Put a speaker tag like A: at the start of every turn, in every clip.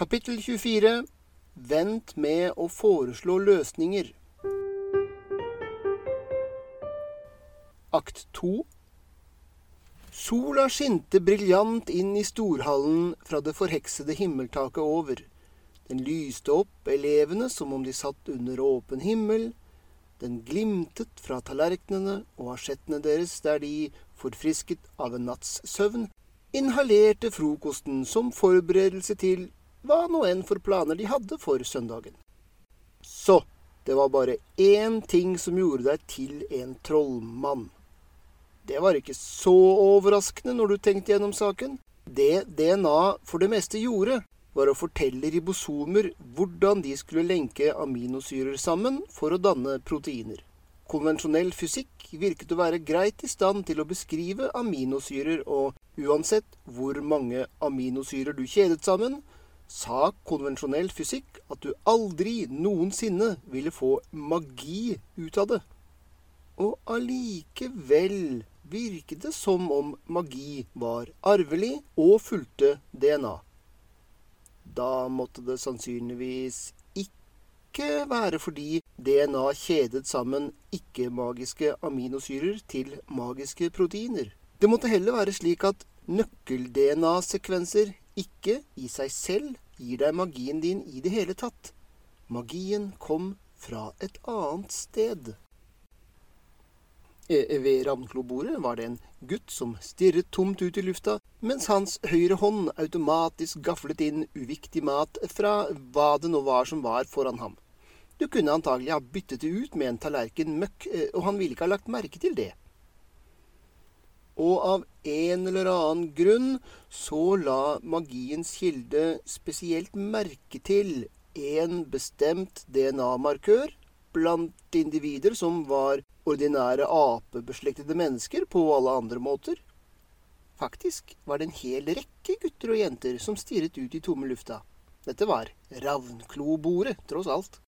A: Kapittel 24 Vent med å foreslå løsninger. Akt 2 Sola skinte briljant inn i storhallen fra det forheksede himmeltaket over. Den lyste opp elevene som om de satt under åpen himmel. Den glimtet fra tallerkenene og asjettene deres der de, forfrisket av en natts søvn, inhalerte frokosten som forberedelse til hva nå enn for planer de hadde for søndagen. Så det var bare én ting som gjorde deg til en trollmann. Det var ikke så overraskende når du tenkte gjennom saken. Det DNA for det meste gjorde, var å fortelle ribosomer hvordan de skulle lenke aminosyrer sammen for å danne proteiner. Konvensjonell fysikk virket å være greit i stand til å beskrive aminosyrer, og uansett hvor mange aminosyrer du kjedet sammen, sa konvensjonell fysikk at du aldri noensinne ville få magi ut av det. Og allikevel virket det som om magi var arvelig og fulgte DNA. Da måtte det sannsynligvis ikke være fordi DNA kjedet sammen ikke-magiske aminosyrer til magiske proteiner. Det måtte heller være slik at nøkkel-DNA-sekvenser ikke i seg selv gir deg magien din i det hele tatt. Magien kom fra et annet sted. Eh, ved ravnklobordet var det en gutt som stirret tomt ut i lufta, mens hans høyre hånd automatisk gaflet inn uviktig mat fra hva det nå var som var foran ham. Du kunne antagelig ha byttet det ut med en tallerken møkk, eh, og han ville ikke ha lagt merke til det. Og av en eller annen grunn så la magiens kilde spesielt merke til en bestemt DNA-markør blant individer som var ordinære apebeslektede mennesker på alle andre måter. Faktisk var det en hel rekke gutter og jenter som stirret ut i tomme lufta. Dette var ravnklobordet, tross alt.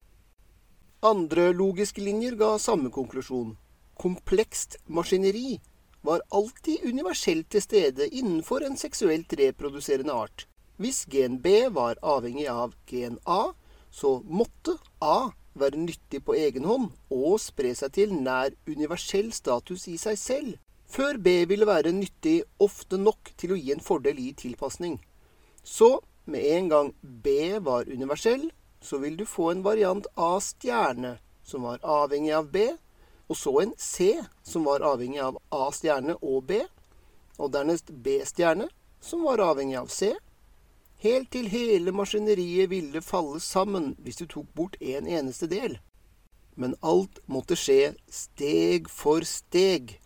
A: Andre logiske linjer ga samme konklusjon. Komplekst maskineri var alltid universelt til stede innenfor en seksuelt reproduserende art. Hvis gen B var avhengig av gen A, så måtte A være nyttig på egen hånd og spre seg til nær universell status i seg selv, før B ville være nyttig ofte nok til å gi en fordel i tilpasning. Så med en gang B var universell, så vil du få en variant A stjerne som var avhengig av B, og så en C som var avhengig av A stjerne og B, og dernest B stjerne som var avhengig av C, helt til hele maskineriet ville falle sammen hvis du tok bort en eneste del. Men alt måtte skje steg for steg.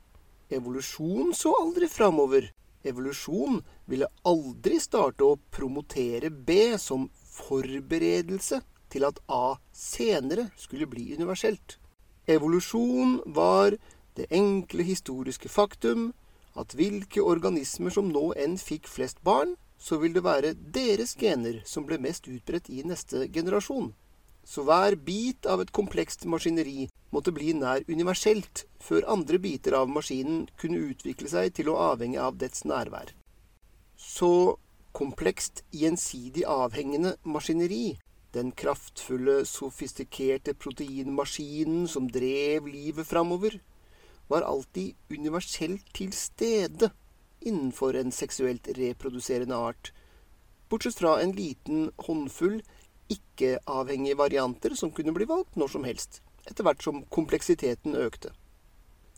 A: Evolusjon så aldri framover. Evolusjon ville aldri starte å promotere B som forberedelse til at A senere skulle bli universelt. Evolusjon var det enkle historiske faktum at hvilke organismer som nå enn fikk flest barn, så vil det være deres gener som ble mest utbredt i neste generasjon. Så hver bit av et komplekst maskineri måtte bli nær universelt før andre biter av maskinen kunne utvikle seg til å avhenge av dets nærvær. Så komplekst, gjensidig avhengende maskineri, den kraftfulle, sofistikerte proteinmaskinen som drev livet framover, var alltid universelt til stede innenfor en seksuelt reproduserende art, bortsett fra en liten håndfull ikke-avhengige varianter som kunne bli valgt når som helst, etter hvert som kompleksiteten økte.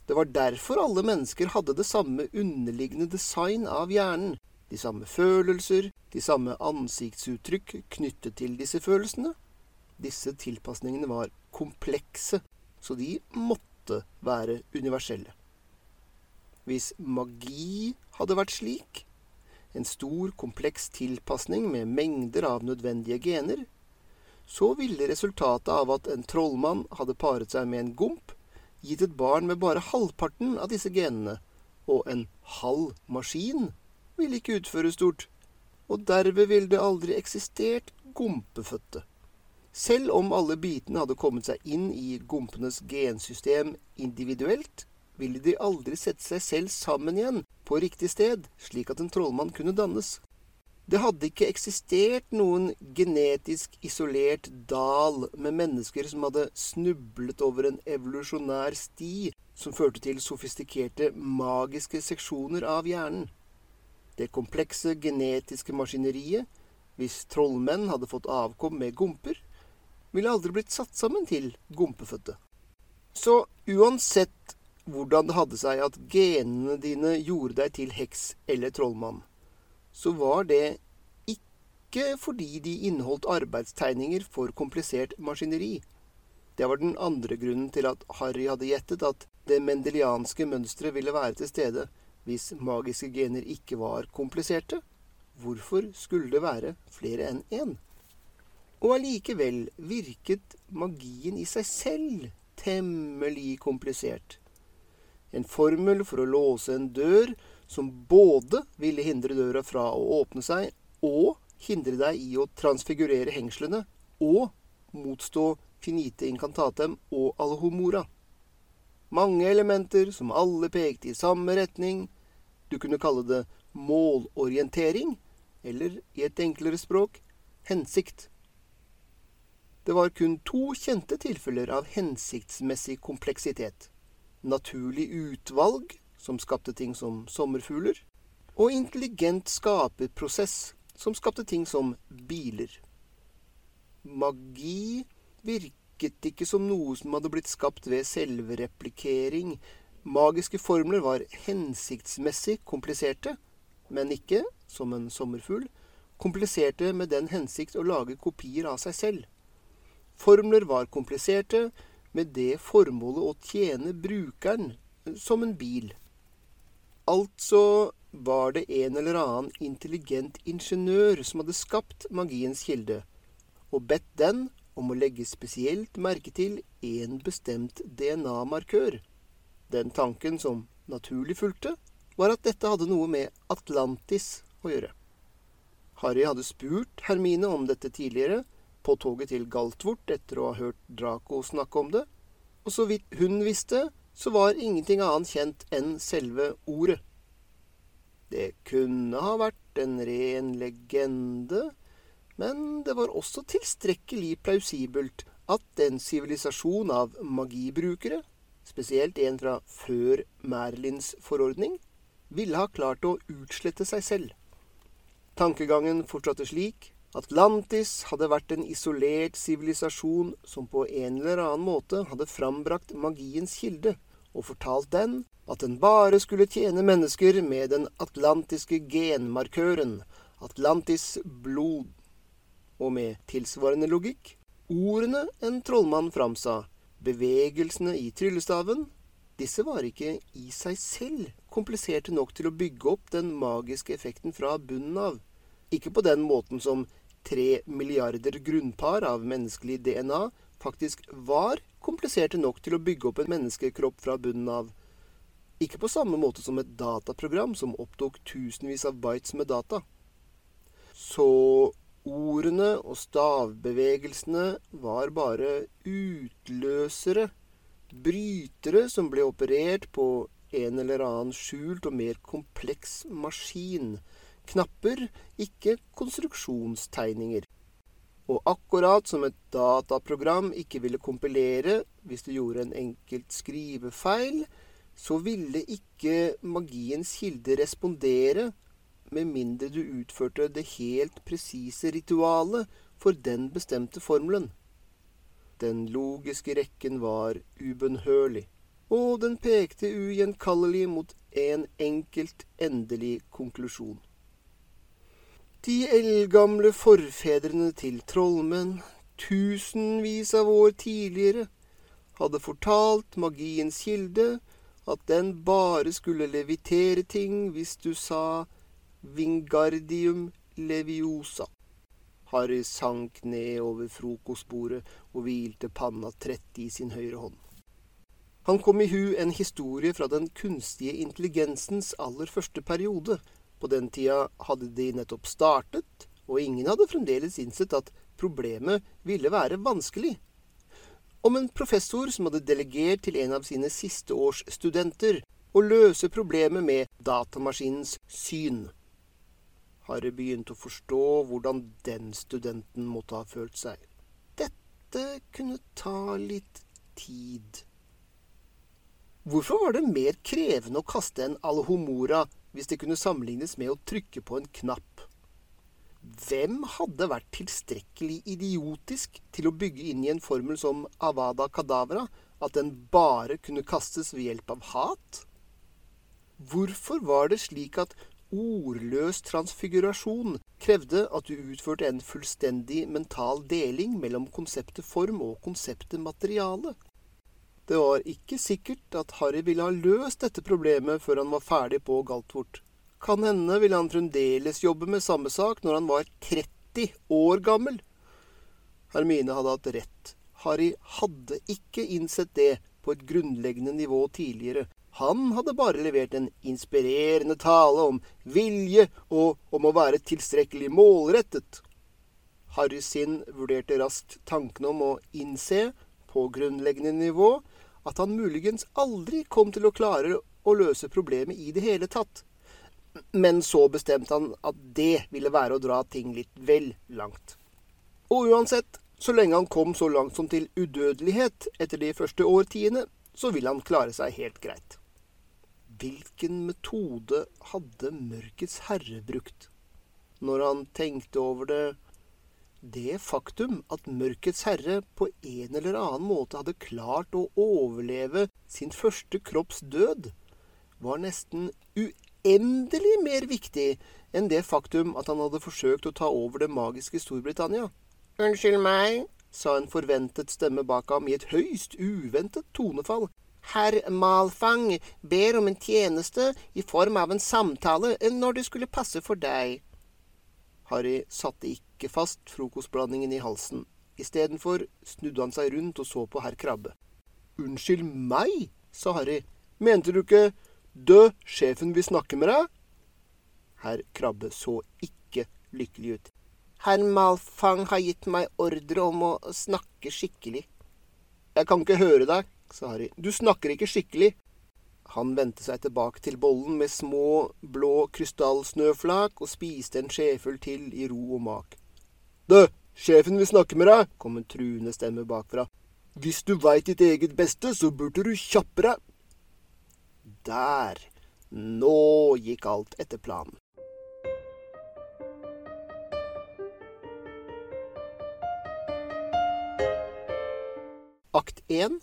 A: Det var derfor alle mennesker hadde det samme underliggende design av hjernen, de samme følelser, de samme ansiktsuttrykk knyttet til disse følelsene. Disse tilpasningene var komplekse, så de måtte være universelle. Hvis magi hadde vært slik, en stor, kompleks tilpasning med mengder av nødvendige gener, så ville resultatet av at en trollmann hadde paret seg med en gomp, gitt et barn med bare halvparten av disse genene, og en halv maskin ville ikke utføre stort, og derved ville det aldri eksistert gompefødte. Selv om alle bitene hadde kommet seg inn i gompenes gensystem individuelt, ville de aldri sette seg selv sammen igjen på riktig sted, slik at en trollmann kunne dannes. Det hadde ikke eksistert noen genetisk isolert dal med mennesker som hadde snublet over en evolusjonær sti som førte til sofistikerte, magiske seksjoner av hjernen. Det komplekse genetiske maskineriet, hvis trollmenn hadde fått avkom med gomper, ville aldri blitt satt sammen til gompefødte. Så uansett hvordan det hadde seg at genene dine gjorde deg til heks eller trollmann, så var det ikke fordi de inneholdt arbeidstegninger for komplisert maskineri. Det var den andre grunnen til at Harry hadde gjettet at det mendelianske mønsteret ville være til stede hvis magiske gener ikke var kompliserte. Hvorfor skulle det være flere enn én? Og allikevel virket magien i seg selv temmelig komplisert. En formel for å låse en dør som både ville hindre døra fra å åpne seg, og hindre deg i å transfigurere hengslene, og motstå finite incantatem og alhomora. Mange elementer som alle pekte i samme retning. Du kunne kalle det målorientering, eller i et enklere språk hensikt. Det var kun to kjente tilfeller av hensiktsmessig kompleksitet. Naturlig utvalg som skapte ting som sommerfugler, og intelligent skaperprosess, som skapte ting som biler. Magi virket ikke som noe som hadde blitt skapt ved selvreplikering. Magiske formler var hensiktsmessig kompliserte, men ikke, som en sommerfugl, kompliserte med den hensikt å lage kopier av seg selv. Formler var kompliserte med det formålet å tjene brukeren, som en bil. Altså var det en eller annen intelligent ingeniør som hadde skapt magiens kilde, og bedt den om å legge spesielt merke til en bestemt DNA-markør. Den tanken som naturlig fulgte, var at dette hadde noe med Atlantis å gjøre. Harry hadde spurt Hermine om dette tidligere, på toget til Galtvort etter å ha hørt Draco snakke om det, og så vidt hun visste, så var ingenting annet kjent enn selve ordet. Det kunne ha vært en ren legende, men det var også tilstrekkelig plausibelt at en sivilisasjon av magibrukere, spesielt en fra før Merlins forordning, ville ha klart å utslette seg selv. Tankegangen fortsatte slik Atlantis hadde vært en isolert sivilisasjon som på en eller annen måte hadde frambrakt magiens kilde, og fortalt den at den bare skulle tjene mennesker med den atlantiske genmarkøren, Atlantis blod. Og med tilsvarende logikk, ordene en trollmann framsa, bevegelsene i tryllestaven, disse var ikke i seg selv kompliserte nok til å bygge opp den magiske effekten fra bunnen av. Ikke på den måten som tre milliarder grunnpar av menneskelig DNA faktisk var kompliserte nok til å bygge opp en menneskekropp fra bunnen av. Ikke på samme måte som et dataprogram som opptok tusenvis av bytes med data. Så ordene og stavbevegelsene var bare utløsere, brytere som ble operert på en eller annen skjult og mer kompleks maskin knapper, ikke konstruksjonstegninger. Og akkurat som et dataprogram ikke ville kompilere hvis du gjorde en enkelt skrivefeil, så ville ikke magiens kilde respondere med mindre du utførte det helt presise ritualet for den bestemte formelen. Den logiske rekken var ubønnhørlig, og den pekte ugjenkallelig mot en enkelt, endelig konklusjon. De eldgamle forfedrene til trollmenn, tusenvis av år tidligere, hadde fortalt magiens kilde at den bare skulle levitere ting hvis du sa Vingardium leviosa. Harry sank ned over frokostbordet og hvilte panna trett i sin høyre hånd. Han kom i hu en historie fra den kunstige intelligensens aller første periode, på den tida hadde de nettopp startet, og ingen hadde fremdeles innsett at problemet ville være vanskelig. Om en professor som hadde delegert til en av sine siste års studenter å løse problemet med datamaskinens syn. Harry begynte å forstå hvordan den studenten måtte ha følt seg. Dette kunne ta litt tid. Hvorfor var det mer krevende å kaste en alhomora hvis det kunne sammenlignes med å trykke på en knapp? Hvem hadde vært tilstrekkelig idiotisk til å bygge inn i en formel som Avada Kadavra at den bare kunne kastes ved hjelp av hat? Hvorfor var det slik at ordløs transfigurasjon krevde at du utførte en fullstendig mental deling mellom konseptet form og konseptet materiale. Det var ikke sikkert at Harry ville ha løst dette problemet før han var ferdig på Galtvort. Kan hende ville han fremdeles jobbe med samme sak når han var 30 år gammel. Hermine hadde hatt rett. Harry hadde ikke innsett det på et grunnleggende nivå tidligere, han hadde bare levert en inspirerende tale om vilje og om å være tilstrekkelig målrettet. Harry Sinn vurderte raskt tanken om å innse, på grunnleggende nivå, at han muligens aldri kom til å klare å løse problemet i det hele tatt. Men så bestemte han at det ville være å dra ting litt vel langt. Og uansett, så lenge han kom så langt som til udødelighet etter de første årtiene, så ville han klare seg helt greit. Hvilken metode hadde Mørkets herre brukt? Når han tenkte over det Det faktum at Mørkets herre på en eller annen måte hadde klart å overleve sin første kropps død, var nesten uendelig mer viktig enn det faktum at han hadde forsøkt å ta over det magiske Storbritannia. Unnskyld meg, sa en forventet stemme bak ham i et høyst uventet tonefall. Herr Malfang ber om en tjeneste i form av en samtale når det skulle passe for deg. Harry satte ikke fast frokostblandingen i halsen. Istedenfor snudde han seg rundt og så på herr Krabbe. Unnskyld meg, sa Harry. Mente du ikke dø, sjefen vil snakke med deg? Herr Krabbe så ikke lykkelig ut. Herr Malfang har gitt meg ordre om å snakke skikkelig. Jeg kan ikke høre deg, sa Harry. Du snakker ikke skikkelig. Han vendte seg tilbake til bollen med små, blå krystallsnøflak og spiste en skjefull til i ro og mak. Du, sjefen vil snakke med deg, kom en truende stemme bakfra. Hvis du veit ditt eget beste, så burde du kjappe deg. Der. Nå gikk alt etter planen. Akt 1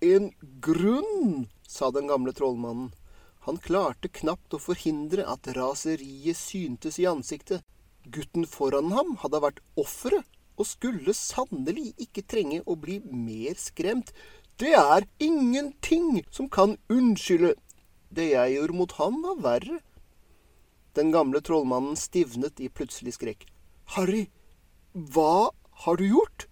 A: en grunn, sa den gamle trollmannen. Han klarte knapt å forhindre at raseriet syntes i ansiktet. Gutten foran ham hadde vært offeret, og skulle sannelig ikke trenge å bli mer skremt. Det er ingenting som kan unnskylde. Det jeg gjorde mot ham, var verre. Den gamle trollmannen stivnet i plutselig skrekk. Harry, hva har du gjort?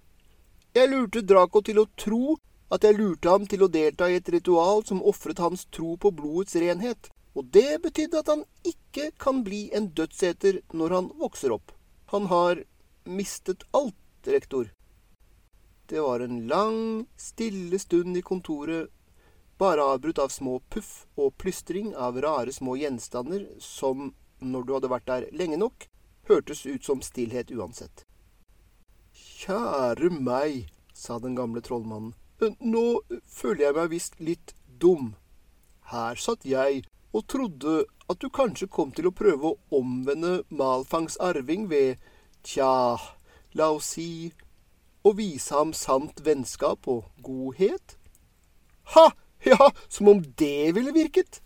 A: Jeg lurte Draco til å tro at jeg lurte ham til å delta i et ritual som ofret hans tro på blodets renhet, og det betydde at han ikke kan bli en dødseter når han vokser opp. Han har mistet alt, rektor. Det var en lang, stille stund i kontoret, bare avbrutt av små puff og plystring av rare små gjenstander som, når du hadde vært der lenge nok, hørtes ut som stillhet uansett. Kjære meg, sa den gamle trollmannen. Nå føler jeg meg visst litt dum. Her satt jeg og trodde at du kanskje kom til å prøve å omvende Malfangs arving ved, tja, la oss si, å vise ham sant vennskap og godhet. Ha! Ja, som om det ville virket!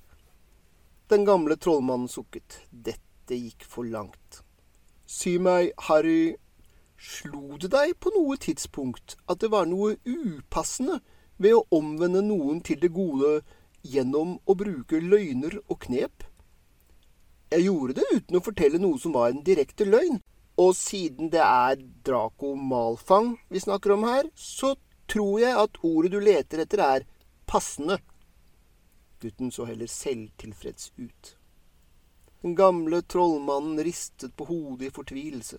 A: Den gamle trollmannen sukket. Dette gikk for langt. Si meg, Harry, Slo det deg på noe tidspunkt at det var noe upassende ved å omvende noen til det gode gjennom å bruke løgner og knep? Jeg gjorde det uten å fortelle noe som var en direkte løgn, og siden det er Draco Malfang vi snakker om her, så tror jeg at ordet du leter etter, er passende. Gutten så heller selvtilfreds ut. Den gamle trollmannen ristet på hodet i fortvilelse.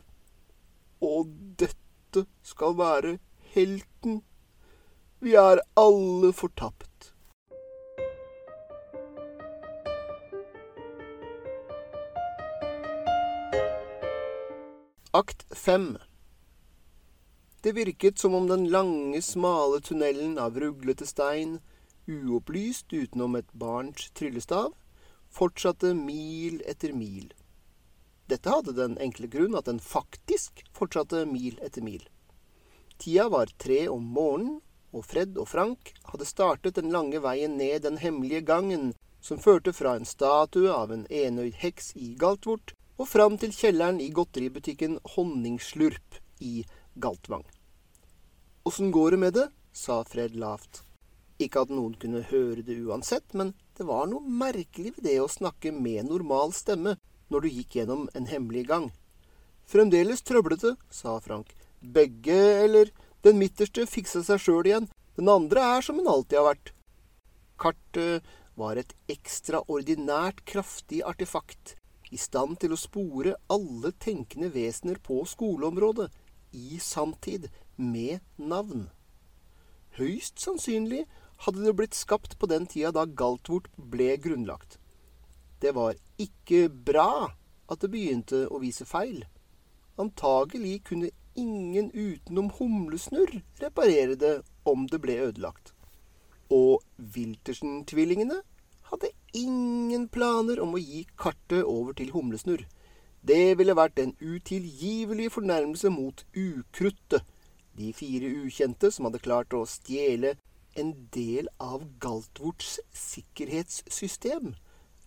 A: Og dette skal være helten. Vi er alle fortapt. Akt 5 Det virket som om den lange, smale tunnelen av ruglete stein, uopplyst utenom et barns tryllestav, fortsatte mil etter mil. Dette hadde den enkle grunn at den faktisk fortsatte mil etter mil. Tida var tre om morgenen, og Fred og Frank hadde startet den lange veien ned den hemmelige gangen som førte fra en statue av en enøyd heks i Galtvort og fram til kjelleren i godteributikken Honningslurp i Galtvang. Åssen går det med det? sa Fred lavt. Ikke at noen kunne høre det uansett, men det var noe merkelig ved det å snakke med normal stemme når du gikk gjennom en hemmelig gang. Fremdeles trøblete, sa Frank. Begge, eller den midterste, fiksa seg sjøl igjen. Den andre er som den alltid har vært. Kartet var et ekstraordinært kraftig artefakt, i stand til å spore alle tenkende vesener på skoleområdet, i sanntid, med navn. Høyst sannsynlig hadde det blitt skapt på den tida da Galtvort ble grunnlagt. Det var ikke bra at det begynte å vise feil. Antagelig kunne ingen utenom Humlesnurr reparere det om det ble ødelagt. Og Wiltersen-tvillingene hadde ingen planer om å gi kartet over til Humlesnurr. Det ville vært en utilgivelig fornærmelse mot ukruttet, de fire ukjente som hadde klart å stjele en del av Galtvorts sikkerhetssystem.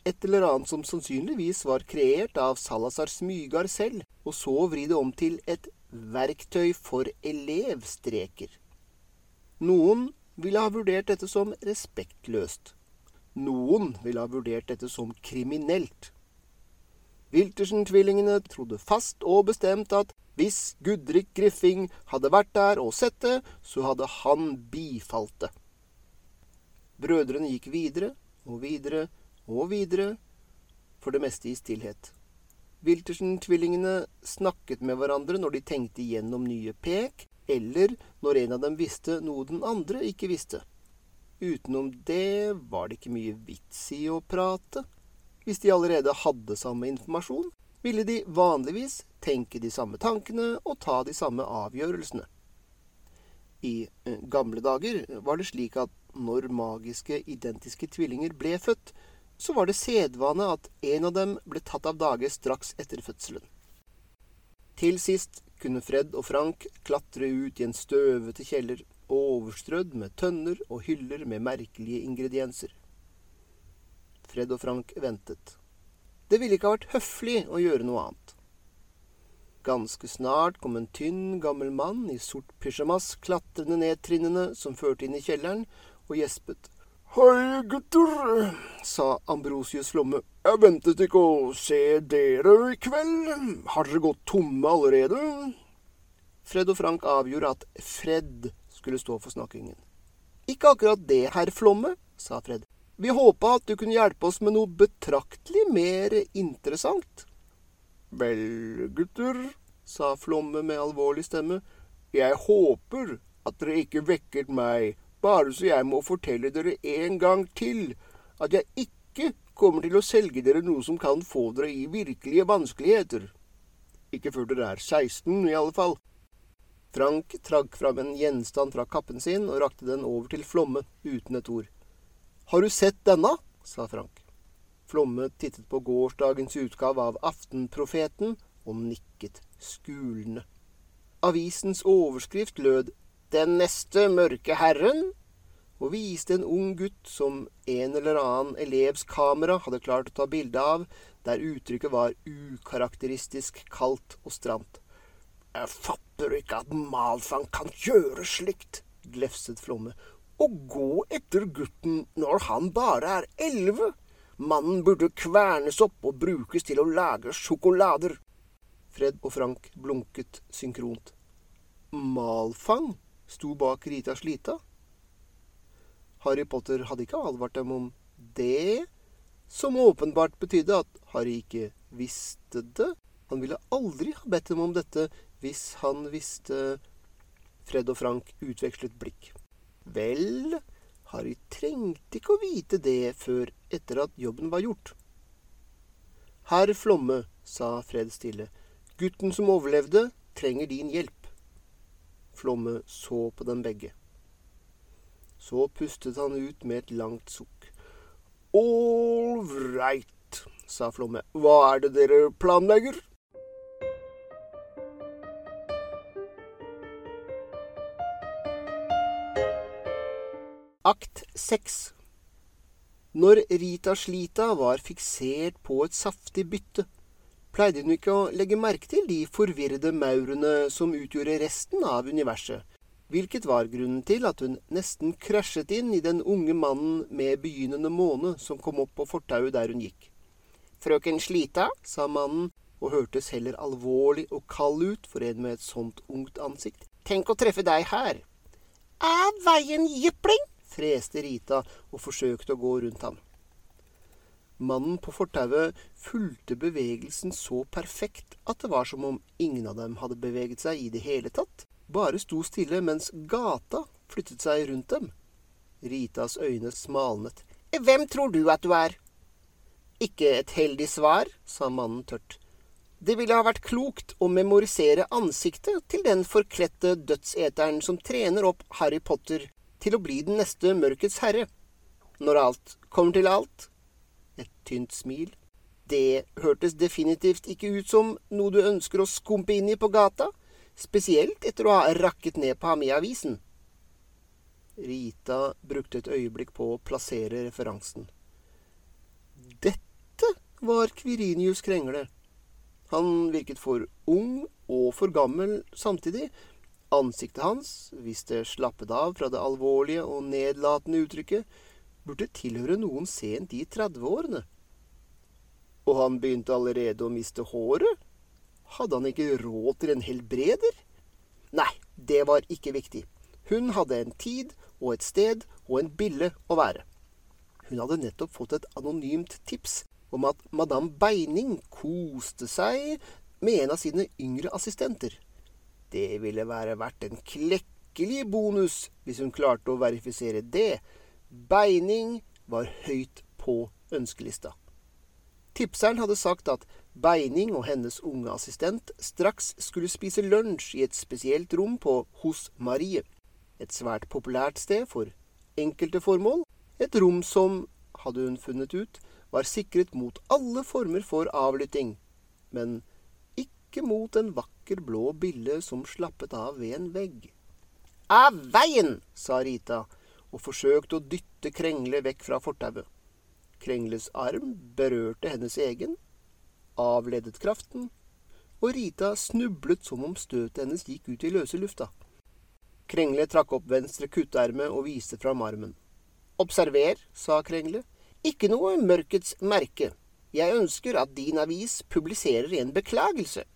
A: Et eller annet som sannsynligvis var kreert av Salazar Smygar selv, og så vri det om til et verktøy for elevstreker. Noen ville ha vurdert dette som respektløst. Noen ville ha vurdert dette som kriminelt. Wiltersen-tvillingene trodde fast og bestemt at hvis Gudrik Griffing hadde vært der og sett det, så hadde han bifalt det. Brødrene gikk videre og videre og videre, for det meste i stillhet. Wiltersen-tvillingene snakket med hverandre når de tenkte igjennom nye pek, eller når en av dem visste noe den andre ikke visste. Utenom det var det ikke mye vits i å prate. Hvis de allerede hadde samme informasjon, ville de vanligvis tenke de samme tankene og ta de samme avgjørelsene. I eh, gamle dager var det slik at når magiske, identiske tvillinger ble født, så var det sedvane at en av dem ble tatt av dage straks etter fødselen. Til sist kunne Fred og Frank klatre ut i en støvete kjeller, overstrødd med tønner og hyller med merkelige ingredienser. Fred og Frank ventet. Det ville ikke ha vært høflig å gjøre noe annet. Ganske snart kom en tynn, gammel mann i sort pysjamas klatrende ned trinnene som førte inn i kjelleren, og gjespet. Hei, gutter, sa Ambrosius Flomme. Jeg ventet ikke å se dere i kveld. Har dere gått tomme allerede? Fred og Frank avgjorde at Fred skulle stå for snakkingen. Ikke akkurat det, herr Flomme, sa Fred. Vi håpa at du kunne hjelpe oss med noe betraktelig mer interessant. Vel, gutter, sa Flomme med alvorlig stemme, jeg håper at dere ikke vekket meg bare så jeg må fortelle dere en gang til at jeg ikke kommer til å selge dere noe som kan få dere i virkelige vanskeligheter. Ikke før dere er 16, i alle fall. Frank trakk fram en gjenstand fra kappen sin og rakte den over til Flomme uten et ord. Har du sett denne? sa Frank. Flomme tittet på gårsdagens utgave av Aftenprofeten og nikket skulende. Avisens overskrift lød Den neste mørke herren og viste en ung gutt som en eller annen elevs kamera hadde klart å ta bilde av, der uttrykket var ukarakteristisk kaldt og stramt. Jeg fatter ikke at Malfang kan gjøre slikt, glefset Flomme å gå etter gutten når han bare er elleve. Mannen burde kvernes opp og brukes til å lage sjokolader. Fred og Frank blunket synkront. Malfang sto bak Rita Slita. Harry Potter hadde ikke advart dem om det, som åpenbart betydde at Harry ikke visste det. Han ville aldri ha bedt dem om dette hvis han visste Fred og Frank utvekslet blikk. Vel, Harry trengte ikke å vite det før etter at jobben var gjort. Herr Flomme, sa Fred stille, Gutten som overlevde, trenger din hjelp. Flomme så på dem begge. Så pustet han ut med et langt sukk. All right, sa Flomme. Hva er det dere planlegger? Akt 6 Når Rita Slita var fiksert på et saftig bytte, pleide hun ikke å legge merke til de forvirrede maurene som utgjorde resten av universet, hvilket var grunnen til at hun nesten krasjet inn i den unge mannen med begynnende måne som kom opp på fortauet der hun gikk. Frøken Slita, sa mannen og hørtes heller alvorlig og kald ut for en med et sånt ungt ansikt. Tenk å treffe deg her. Er veien jypling? freste Rita og forsøkte å gå rundt ham. Mannen på fortauet fulgte bevegelsen så perfekt at det var som om ingen av dem hadde beveget seg i det hele tatt, bare sto stille mens gata flyttet seg rundt dem. Ritas øyne smalnet. Hvem tror du at du er? Ikke et heldig svar, sa mannen tørt. Det ville ha vært klokt å memorisere ansiktet til den forkledte dødseteren som trener opp Harry Potter til å bli den neste Mørkets herre. Når alt kommer til alt. Et tynt smil. Det hørtes definitivt ikke ut som noe du ønsker å skumpe inn i på gata, spesielt etter å ha rakket ned på ham i avisen. Rita brukte et øyeblikk på å plassere referansen. Dette var Kvirinius Krengle. Han virket for ung og for gammel samtidig, Ansiktet hans, hvis det slappet av fra det alvorlige og nedlatende uttrykket, burde tilhøre noen sent i 30-årene. Og han begynte allerede å miste håret? Hadde han ikke råd til en helbreder? Nei, det var ikke viktig. Hun hadde en tid og et sted og en bille å være. Hun hadde nettopp fått et anonymt tips om at madame Beining koste seg med en av sine yngre assistenter. Det ville være verdt en klekkelig bonus hvis hun klarte å verifisere det. Beining var høyt på ønskelista. Tipseren hadde sagt at Beining og hennes unge assistent straks skulle spise lunsj i et spesielt rom på Hos Marie, et svært populært sted for enkelte formål, et rom som, hadde hun funnet ut, var sikret mot alle former for avlytting, men ikke mot en vakker blå bille som slappet av ved en vegg. Av veien! sa Rita og forsøkte å dytte Krengle vekk fra fortauet. Krengles arm berørte hennes egen, avledet kraften, og Rita snublet som om støtet hennes gikk ut i løse lufta. Krengle trakk opp venstre kutterme og viste fram armen. Observer, sa Krengle, ikke noe mørkets merke. Jeg ønsker at din avis publiserer en beklagelse.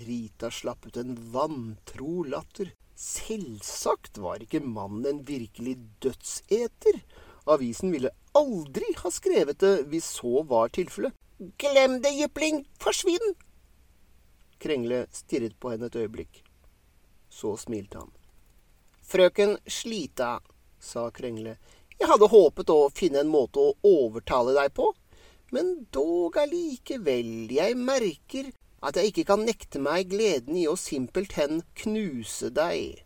A: Rita slapp ut en vantro latter. Selvsagt var ikke mannen en virkelig dødseter. Avisen ville aldri ha skrevet det hvis så var tilfellet. Glem det, jypling! Forsvinn! Krengle stirret på henne et øyeblikk. Så smilte han. Frøken Slita, sa Krengle, jeg hadde håpet å finne en måte å overtale deg på, men dog allikevel, jeg merker at jeg ikke kan nekte meg gleden i å simpelthen knuse deg.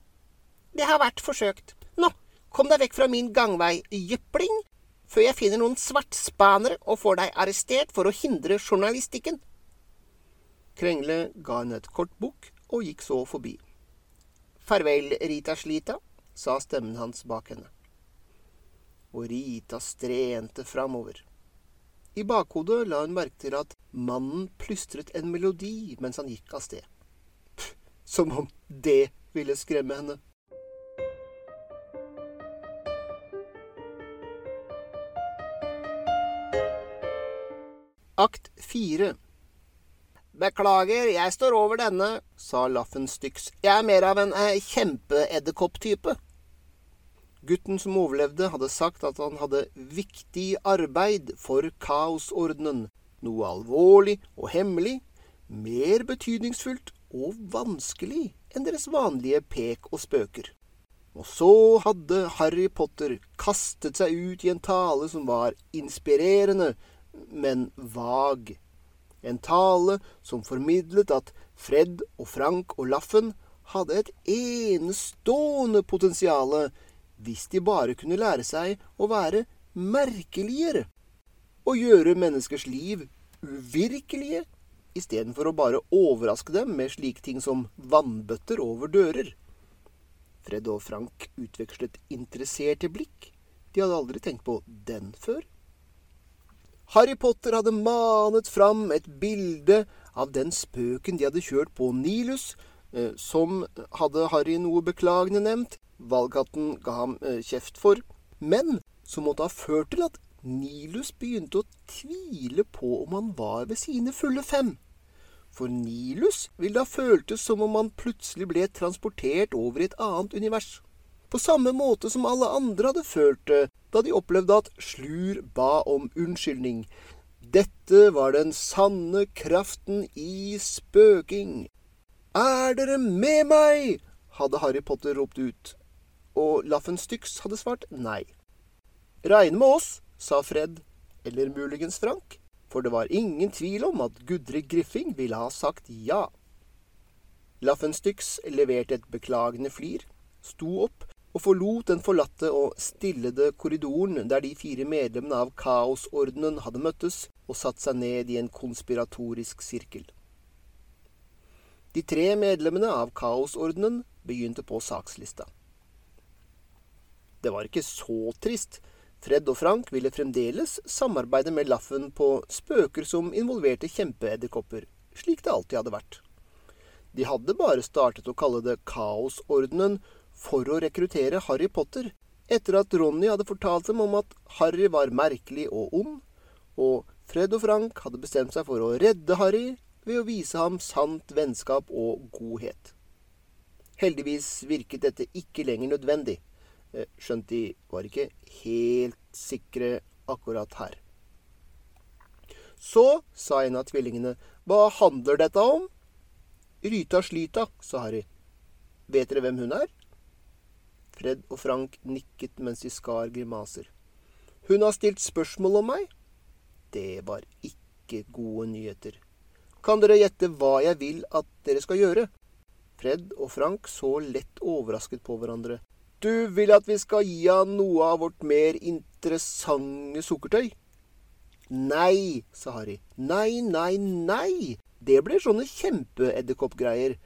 A: Det har vært forsøkt. Nå, kom deg vekk fra min gangvei, jypling, før jeg finner noen svartspanere og får deg arrestert for å hindre journalistikken. Krengle ga henne et kort bukk og gikk så forbi. Farvel, Rita Slita, sa stemmen hans bak henne. Og Rita strente framover. I bakhodet la hun merke til at mannen plystret en melodi mens han gikk av sted. Som om det ville skremme henne. Akt fire. Beklager, jeg står over denne, sa Laffen styks. Jeg er mer av en eh, kjempeedderkopptype. Gutten som overlevde, hadde sagt at han hadde viktig arbeid for kaosordenen, noe alvorlig og hemmelig, mer betydningsfullt og vanskelig enn deres vanlige pek og spøker. Og så hadde Harry Potter kastet seg ut i en tale som var inspirerende, men vag. En tale som formidlet at Fred og Frank og Laffen hadde et enestående potensial hvis de bare kunne lære seg å være merkeligere og gjøre menneskers liv uvirkelige istedenfor å bare overraske dem med slike ting som vannbøtter over dører. Fred og Frank utvekslet interesserte blikk. De hadde aldri tenkt på den før. Harry Potter hadde manet fram et bilde av den spøken de hadde kjørt på Nilus, eh, som hadde Harry noe beklagende nevnt. Valgkatten ga ham eh, kjeft for. Men som måtte ha ført til at Nilus begynte å tvile på om han var ved sine fulle fem. For Nilus ville ha føltes som om han plutselig ble transportert over i et annet univers. På samme måte som alle andre hadde følt det da de opplevde at Slur ba om unnskyldning. Dette var den sanne kraften i spøking. Er dere med meg? hadde Harry Potter ropt ut, og Laffen Styx hadde svart nei. Regne med oss, sa Fred, eller muligens Frank, for det var ingen tvil om at Gudrid Griffing ville ha sagt ja. Laffenstyx leverte et beklagende flir, sto opp og forlot den forlatte og stillede korridoren der de fire medlemmene av Kaosordenen hadde møttes, og satt seg ned i en konspiratorisk sirkel. De tre medlemmene av Kaosordenen begynte på sakslista. Det var ikke så trist. Fred og Frank ville fremdeles samarbeide med Laffen på spøker som involverte kjempeedderkopper, slik det alltid hadde vært. De hadde bare startet å kalle det Kaosordenen for å rekruttere Harry Potter, etter at Ronny hadde fortalt dem om at Harry var merkelig og ond, og Fred og Frank hadde bestemt seg for å redde Harry ved å vise ham sant vennskap og godhet. Heldigvis virket dette ikke lenger nødvendig, skjønt de var ikke helt sikre akkurat her. Så, sa en av tvillingene, hva handler dette om? Ryta Slita, sa Harry. Vet dere hvem hun er? Fred og Frank nikket mens de skar grimaser. Hun har stilt spørsmål om meg. Det var ikke gode nyheter. Kan dere gjette hva jeg vil at dere skal gjøre? Fred og Frank så lett overrasket på hverandre. Du vil at vi skal gi han noe av vårt mer interessante sukkertøy? Nei, sa Harry. Nei, nei, nei. Det blir sånne kjempeedderkoppgreier.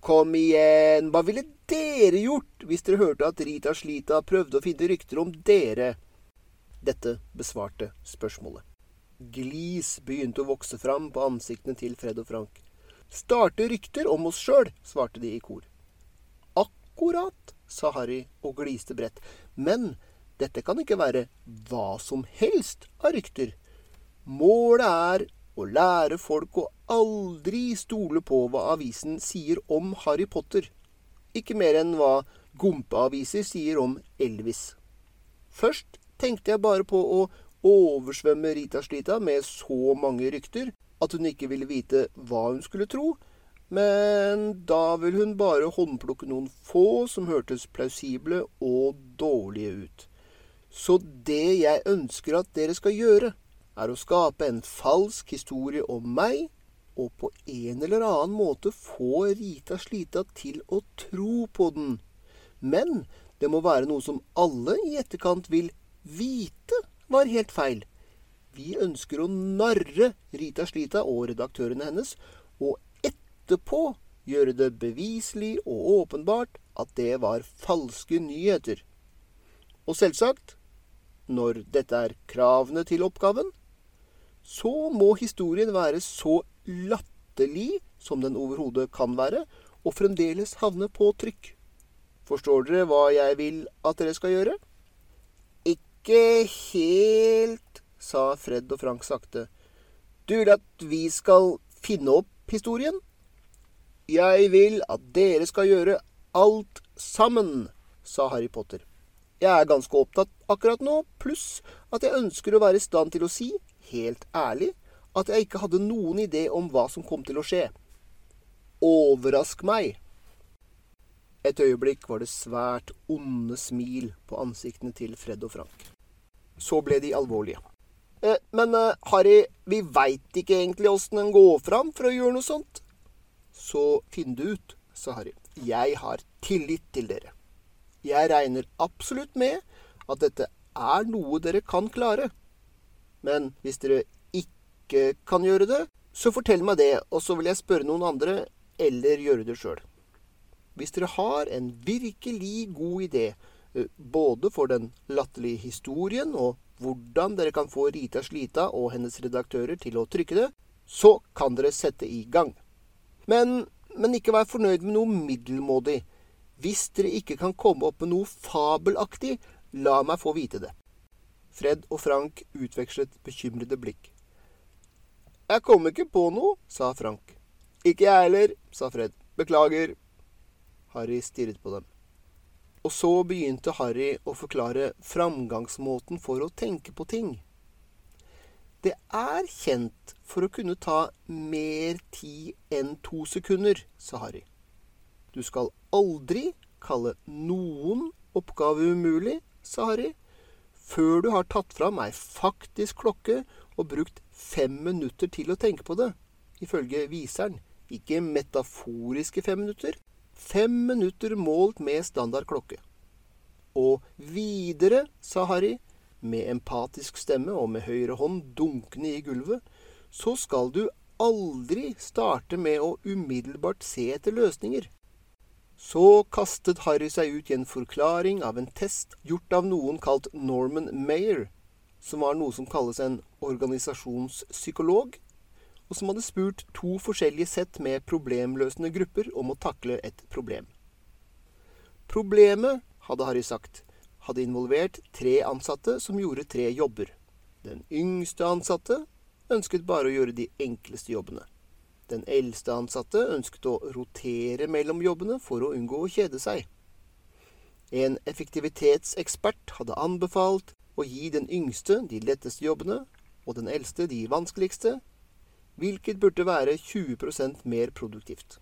A: Kom igjen, hva ville dere gjort hvis dere hørte at Rita Slita prøvde å finne rykter om dere? Dette besvarte spørsmålet. Glis begynte å vokse fram på ansiktene til Fred og Frank. Starte rykter om oss sjøl, svarte de i kor. Akkurat, sa Harry og gliste bredt. Men dette kan ikke være hva som helst av rykter. Målet er å lære folk å aldri stole på hva avisen sier om Harry Potter. Ikke mer enn hva gompeaviser sier om Elvis. Først tenkte jeg bare på å oversvømme Rita Slita med så mange rykter at hun ikke ville vite hva hun skulle tro, men da vil hun bare håndplukke noen få som hørtes plausible og dårlige ut. Så det jeg ønsker at dere skal gjøre, er å skape en falsk historie om meg og på en eller annen måte få Rita Slita til å tro på den. Men det må være noe som alle i etterkant vil vite var helt feil. Vi ønsker å narre Rita Slita og redaktørene hennes, og etterpå gjøre det beviselig og åpenbart at det var falske nyheter. Og selvsagt, når dette er kravene til oppgaven, så må historien være så latterlig som den overhodet kan være, og fremdeles havne på trykk. Forstår dere hva jeg vil at dere skal gjøre? Ikke helt, sa Fred og Frank sakte. Du vil at vi skal finne opp historien? Jeg vil at dere skal gjøre alt sammen, sa Harry Potter. Jeg er ganske opptatt akkurat nå, pluss at jeg ønsker å være i stand til å si, helt ærlig, at jeg ikke hadde noen idé om hva som kom til å skje. Overrask meg! Et øyeblikk var det svært onde smil på ansiktene til Fred og Frank. Så ble de alvorlige. Eh, men eh, Harry, vi veit ikke egentlig åssen en går fram for å gjøre noe sånt. Så finn det ut, sa Harry. Jeg har tillit til dere. Jeg regner absolutt med at dette er noe dere kan klare. Men hvis dere ikke kan gjøre det, så fortell meg det, og så vil jeg spørre noen andre, eller gjøre det sjøl. Hvis dere har en virkelig god idé, eh, både for den latterlige historien og hvordan dere kan få Rita Slita og hennes redaktører til å trykke det, så kan dere sette i gang. Men, men ikke vær fornøyd med noe middelmådig. Hvis dere ikke kan komme opp med noe fabelaktig, la meg få vite det. Fred og Frank utvekslet bekymrede blikk. Jeg kom ikke på noe, sa Frank. Ikke jeg heller, sa Fred. Beklager. Harry stirret på dem. Og så begynte Harry å forklare framgangsmåten for å tenke på ting. Det er kjent for å kunne ta mer tid enn to sekunder, sa Harry. Du skal aldri kalle noen oppgave umulig, sa Harry, før du har tatt fram ei faktisk klokke og brukt fem minutter til å tenke på det, ifølge viseren. Ikke metaforiske fem minutter, Fem minutter målt med standard klokke. Og videre, sa Harry, med empatisk stemme og med høyre hånd dunkende i gulvet, så skal du aldri starte med å umiddelbart se etter løsninger. Så kastet Harry seg ut i en forklaring av en test gjort av noen kalt Norman Mayer, som var noe som kalles en organisasjonspsykolog, og som hadde spurt to forskjellige sett med problemløsende grupper om å takle et problem. Problemet, hadde Harry sagt, hadde involvert tre ansatte som gjorde tre jobber. Den yngste ansatte ønsket bare å gjøre de enkleste jobbene. Den eldste ansatte ønsket å rotere mellom jobbene for å unngå å kjede seg. En effektivitetsekspert hadde anbefalt å gi den yngste de letteste jobbene og den eldste de vanskeligste, hvilket burde være 20% mer produktivt.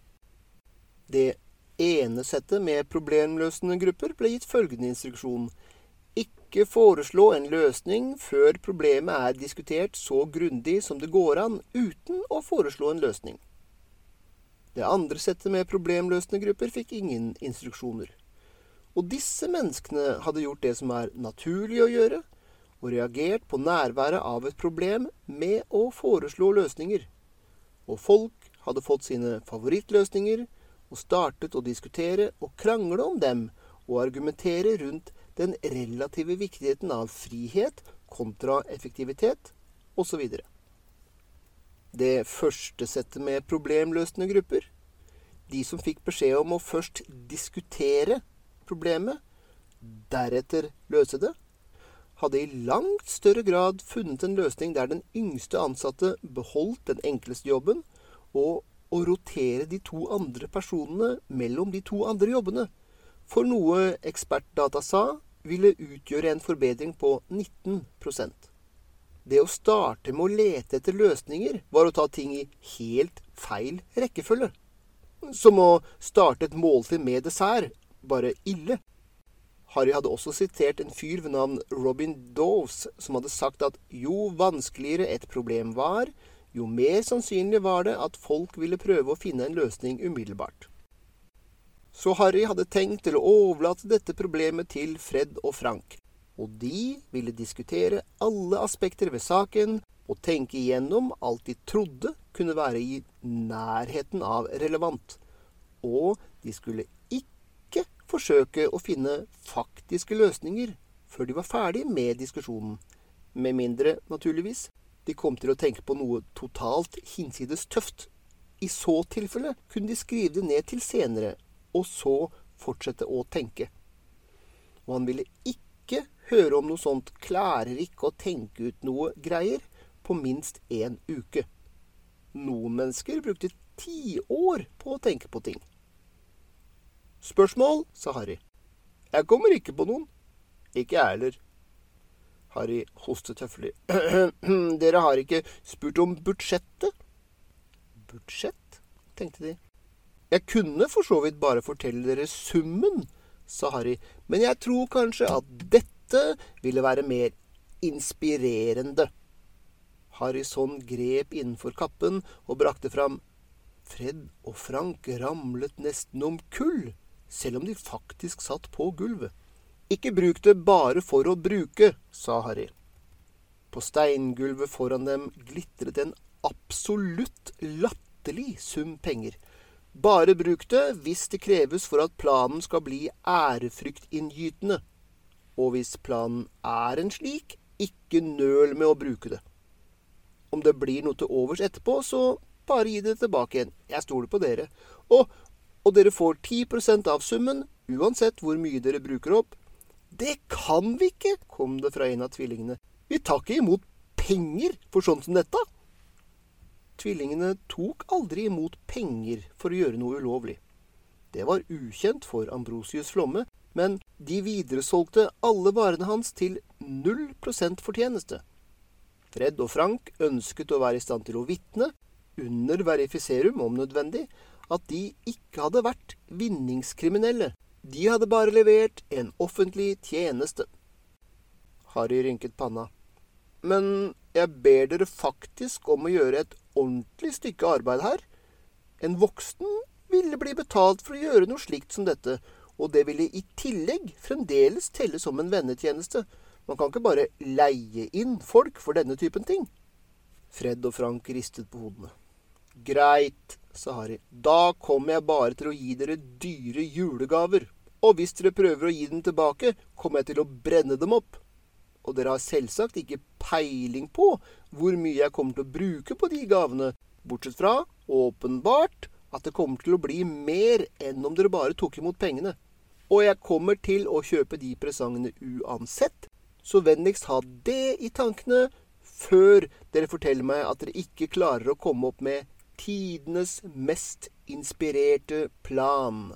A: Det ene settet med problemløsende grupper ble gitt følgende instruksjon ikke foreslå en løsning før problemet er diskutert så grundig som det går an, uten å foreslå en løsning. Det andre settet med problemløsende grupper fikk ingen instruksjoner. Og disse menneskene hadde gjort det som er naturlig å gjøre, og reagert på nærværet av et problem med å foreslå løsninger. Og folk hadde fått sine favorittløsninger og startet å diskutere og krangle om dem og argumentere rundt den relative viktigheten av frihet kontra effektivitet osv. Det første settet med problemløsende grupper, de som fikk beskjed om å først diskutere problemet, deretter løse det, hadde i langt større grad funnet en løsning der den yngste ansatte beholdt den enkleste jobben, og å rotere de to andre personene mellom de to andre jobbene. For noe ekspertdata sa, ville utgjøre en forbedring på 19% Det å starte med å lete etter løsninger var å ta ting i helt feil rekkefølge. Som å starte et måltid med dessert, bare ille. Harry hadde også sitert en fyr ved navn Robin Doves, som hadde sagt at jo vanskeligere et problem var, jo mer sannsynlig var det at folk ville prøve å finne en løsning umiddelbart. Så Harry hadde tenkt til å overlate dette problemet til Fred og Frank, og de ville diskutere alle aspekter ved saken og tenke igjennom alt de trodde kunne være i nærheten av relevant, og de skulle ikke forsøke å finne faktiske løsninger før de var ferdig med diskusjonen. Med mindre, naturligvis, de kom til å tenke på noe totalt hinsides tøft. I så tilfelle kunne de skrive det ned til senere, og så fortsette å tenke. Og han ville ikke høre om noe sånt klarer ikke å tenke ut noe greier på minst én uke. Noen mennesker brukte tiår på å tenke på ting. Spørsmål, sa Harry. Jeg kommer ikke på noen. Ikke jeg heller. Harry hostet høflig. Dere har ikke spurt om budsjettet? Budsjett? tenkte de. Jeg kunne for så vidt bare fortelle dere summen, sa Harry, men jeg tror kanskje at dette ville være mer inspirerende. Harrison grep innenfor kappen og brakte fram Fred og Frank ramlet nesten om kull, selv om de faktisk satt på gulvet. Ikke bruk det bare for å bruke, sa Harry. På steingulvet foran dem glitret en absolutt latterlig sum penger. Bare bruk det hvis det kreves for at planen skal bli ærefryktinngytende. Og hvis planen er en slik, ikke nøl med å bruke det. Om det blir noe til overs etterpå, så bare gi det tilbake igjen. Jeg stoler på dere. Og, og dere får 10% av summen, uansett hvor mye dere bruker opp. Det kan vi ikke, kom det fra en av tvillingene. Vi tar ikke imot penger for sånn som dette. Tvillingene tok aldri imot penger for å gjøre noe ulovlig. Det var ukjent for Ambrosius Flomme, men de videresolgte alle varene hans til null prosent fortjeneste. Fred og Frank ønsket å være i stand til å vitne, under verifiserum om nødvendig, at de ikke hadde vært vinningskriminelle. De hadde bare levert en offentlig tjeneste. Harry rynket panna. Men jeg ber dere faktisk om å gjøre et ordentlig stykke arbeid her. En voksen ville bli betalt for å gjøre noe slikt som dette, og det ville i tillegg fremdeles telle som en vennetjeneste. Man kan ikke bare leie inn folk for denne typen ting. Fred og Frank ristet på hodene. Greit, sa Harry. Da kommer jeg bare til å gi dere dyre julegaver. Og hvis dere prøver å gi dem tilbake, kommer jeg til å brenne dem opp. Og dere har selvsagt ikke peiling på hvor mye jeg kommer til å bruke på de gavene, bortsett fra, åpenbart, at det kommer til å bli mer enn om dere bare tok imot pengene. Og jeg kommer til å kjøpe de presangene uansett, så vennligst ha det i tankene før dere forteller meg at dere ikke klarer å komme opp med tidenes mest inspirerte plan.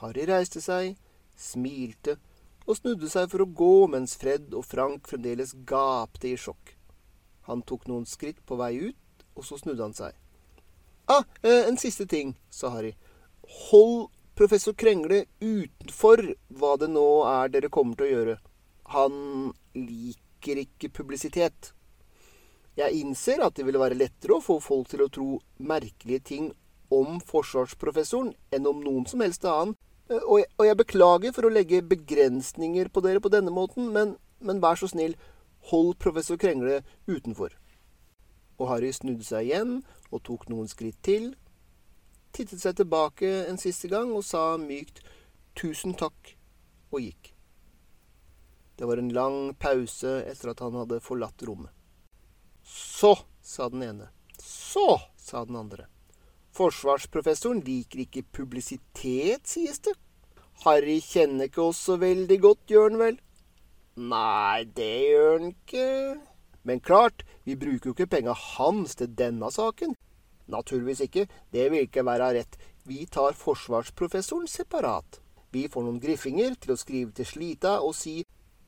A: Harry reiste seg, smilte og snudde seg for å gå mens Fred og Frank fremdeles gapte i sjokk. Han tok noen skritt på vei ut, og så snudde han seg. Ah, eh, en siste ting, sa Harry. Hold professor Krengle utenfor hva det nå er dere kommer til å gjøre. Han liker ikke publisitet. Jeg innser at det ville være lettere å få folk til å tro merkelige ting om forsvarsprofessoren enn om noen som helst annen, eh, og jeg, og jeg beklager for å legge begrensninger på dere på denne måten, men, men vær så snill, hold professor Krengle utenfor. Og Harry snudde seg igjen og tok noen skritt til, tittet seg tilbake en siste gang og sa mykt tusen takk og gikk. Det var en lang pause etter at han hadde forlatt rommet. Så, sa den ene. Så, sa den andre. Forsvarsprofessoren liker ikke publisitet, sies det. Harry kjenner ikke oss så veldig godt, gjør han vel? Nei, det gjør han ikke. Men klart, vi bruker jo ikke penga hans til denne saken. Naturligvis ikke, det vil ikke være rett. Vi tar forsvarsprofessoren separat. Vi får noen griffinger til å skrive til Slita og si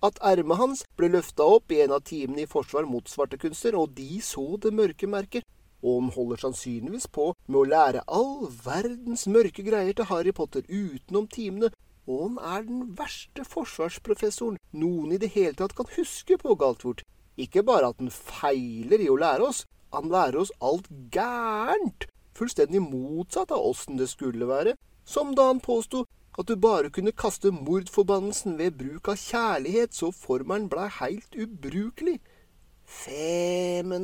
A: at ermet hans ble løfta opp i en av timene i forsvar mot svartekunster, og de så det mørke merket. Og han holder sannsynligvis på med å lære all verdens mørke greier til Harry Potter utenom timene, og han er den verste forsvarsprofessoren noen i det hele tatt kan huske på Galtvort. Ikke bare at han feiler i å lære oss, han lærer oss alt gærent, fullstendig motsatt av åssen det skulle være, som da han påsto at du bare kunne kaste mordforbannelsen ved bruk av kjærlighet så formelen blei heilt ubrukelig. Feminalt!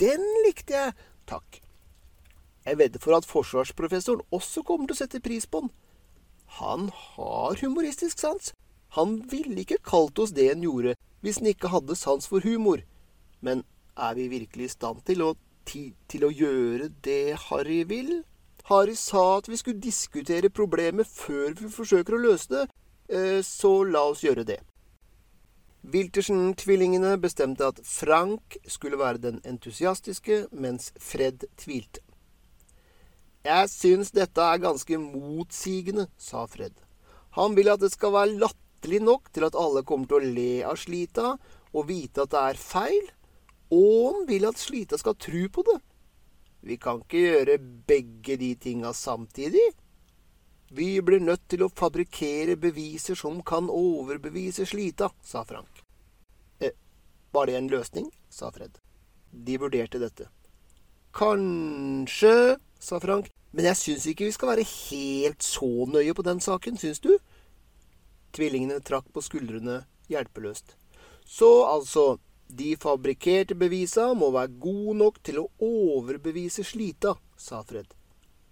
A: Den likte jeg! Takk. Jeg vedder for at forsvarsprofessoren også kommer til å sette pris på den. Han har humoristisk sans. Han ville ikke kalt oss det han gjorde hvis han ikke hadde sans for humor. Men er vi virkelig i stand til å, til å gjøre det Harry vil? Harry sa at vi skulle diskutere problemet før vi forsøker å løse det, eh, så la oss gjøre det. Wiltersen-tvillingene bestemte at Frank skulle være den entusiastiske, mens Fred tvilte. Jeg syns dette er ganske motsigende, sa Fred. Han vil at det skal være latterlig nok til at alle kommer til å le av Slita og vite at det er feil, og han vil at Slita skal tro på det. Vi kan ikke gjøre begge de tinga samtidig. Vi blir nødt til å fabrikkere beviser som kan overbevise Slita, sa Frank. Eh, var det en løsning? sa Fred. De vurderte dette. Kanskje, sa Frank, men jeg syns ikke vi skal være helt så nøye på den saken, syns du? Tvillingene trakk på skuldrene hjelpeløst. Så altså, de fabrikkerte bevisa må være gode nok til å overbevise Slita, sa Fred.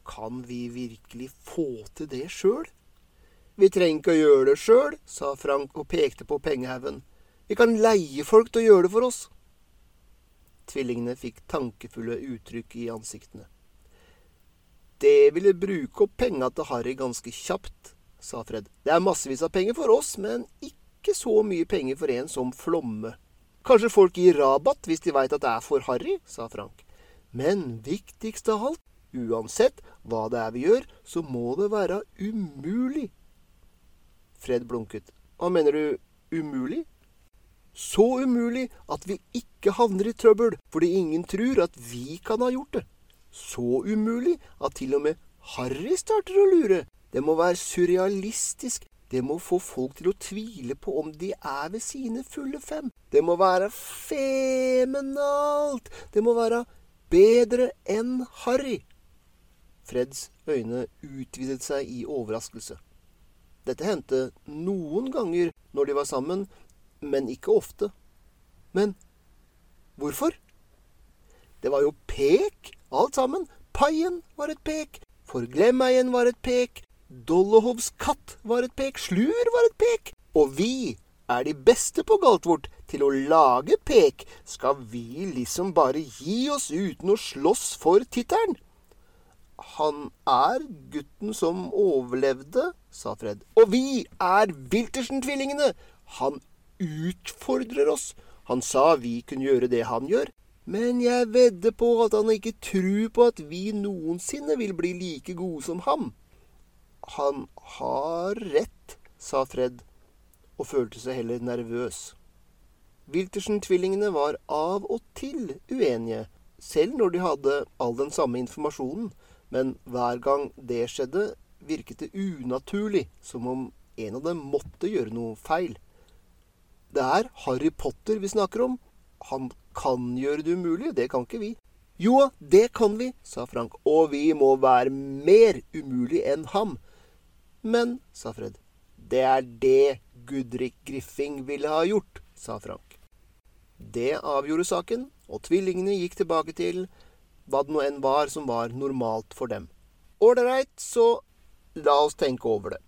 A: Kan vi virkelig få til det sjøl? Vi trenger ikke å gjøre det sjøl, sa Frank og pekte på pengehaugen. Vi kan leie folk til å gjøre det for oss. Tvillingene fikk tankefulle uttrykk i ansiktene. Det ville bruke opp penga til Harry ganske kjapt, sa Fred. Det er massevis av penger for oss, men ikke så mye penger for en som Flomme. Kanskje folk gir rabatt hvis de veit at det er for Harry, sa Frank. Men viktigst av alt, uansett hva det er vi gjør, så må det være umulig. Fred blunket. Hva mener du umulig? Så umulig at vi ikke havner i trøbbel fordi ingen tror at vi kan ha gjort det. Så umulig at til og med Harry starter å lure. Det må være surrealistisk. Det må få folk til å tvile på om de er ved sine fulle fem. Det må være femenalt. Det må være bedre enn Harry. Freds øyne utvidet seg i overraskelse. Dette hendte noen ganger når de var sammen, men ikke ofte. Men hvorfor? Det var jo pek, alt sammen. Paien var et pek. Forglemmeien var et pek. Dollehovs katt var et pek. Slur var et pek. Og vi er de beste på Galtvort til å lage pek. Skal vi liksom bare gi oss uten å slåss for tittelen? Han er gutten som overlevde, sa Fred. Og vi er Wiltersen-tvillingene. Han utfordrer oss. Han sa vi kunne gjøre det han gjør. Men jeg vedder på at han ikke tror på at vi noensinne vil bli like gode som ham. Han har rett, sa Fred, og følte seg heller nervøs. Wiltersen-tvillingene var av og til uenige, selv når de hadde all den samme informasjonen, men hver gang det skjedde, virket det unaturlig, som om en av dem måtte gjøre noe feil. Det er Harry Potter vi snakker om. Han kan gjøre det umulig, det kan ikke vi. Jo, det kan vi, sa Frank, og vi må være mer umulig enn ham. Men, sa Fred, det er det Gudrik Griffing ville ha gjort, sa Frank. Det avgjorde saken, og tvillingene gikk tilbake til hva det nå enn var som var normalt for dem. Ålreit, så la oss tenke over det.